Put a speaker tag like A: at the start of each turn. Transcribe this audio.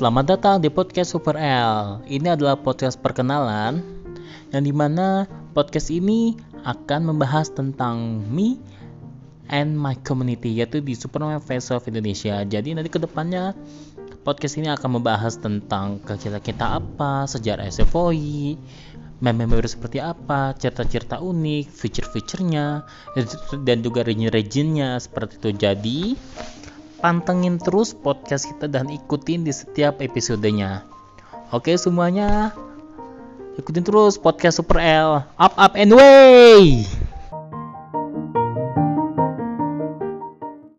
A: Selamat datang di podcast Super L. Ini adalah podcast perkenalan yang di mana podcast ini akan membahas tentang me and my community yaitu di Superman Face of Indonesia. Jadi nanti ke depannya podcast ini akan membahas tentang kegiatan kita apa, sejarah SFOI, meme-meme seperti apa, cerita-cerita unik, feature-featurenya, dan juga region-regionnya seperti itu. Jadi pantengin terus podcast kita dan ikutin di setiap episodenya. Oke semuanya, ikutin terus podcast Super L. Up up and way.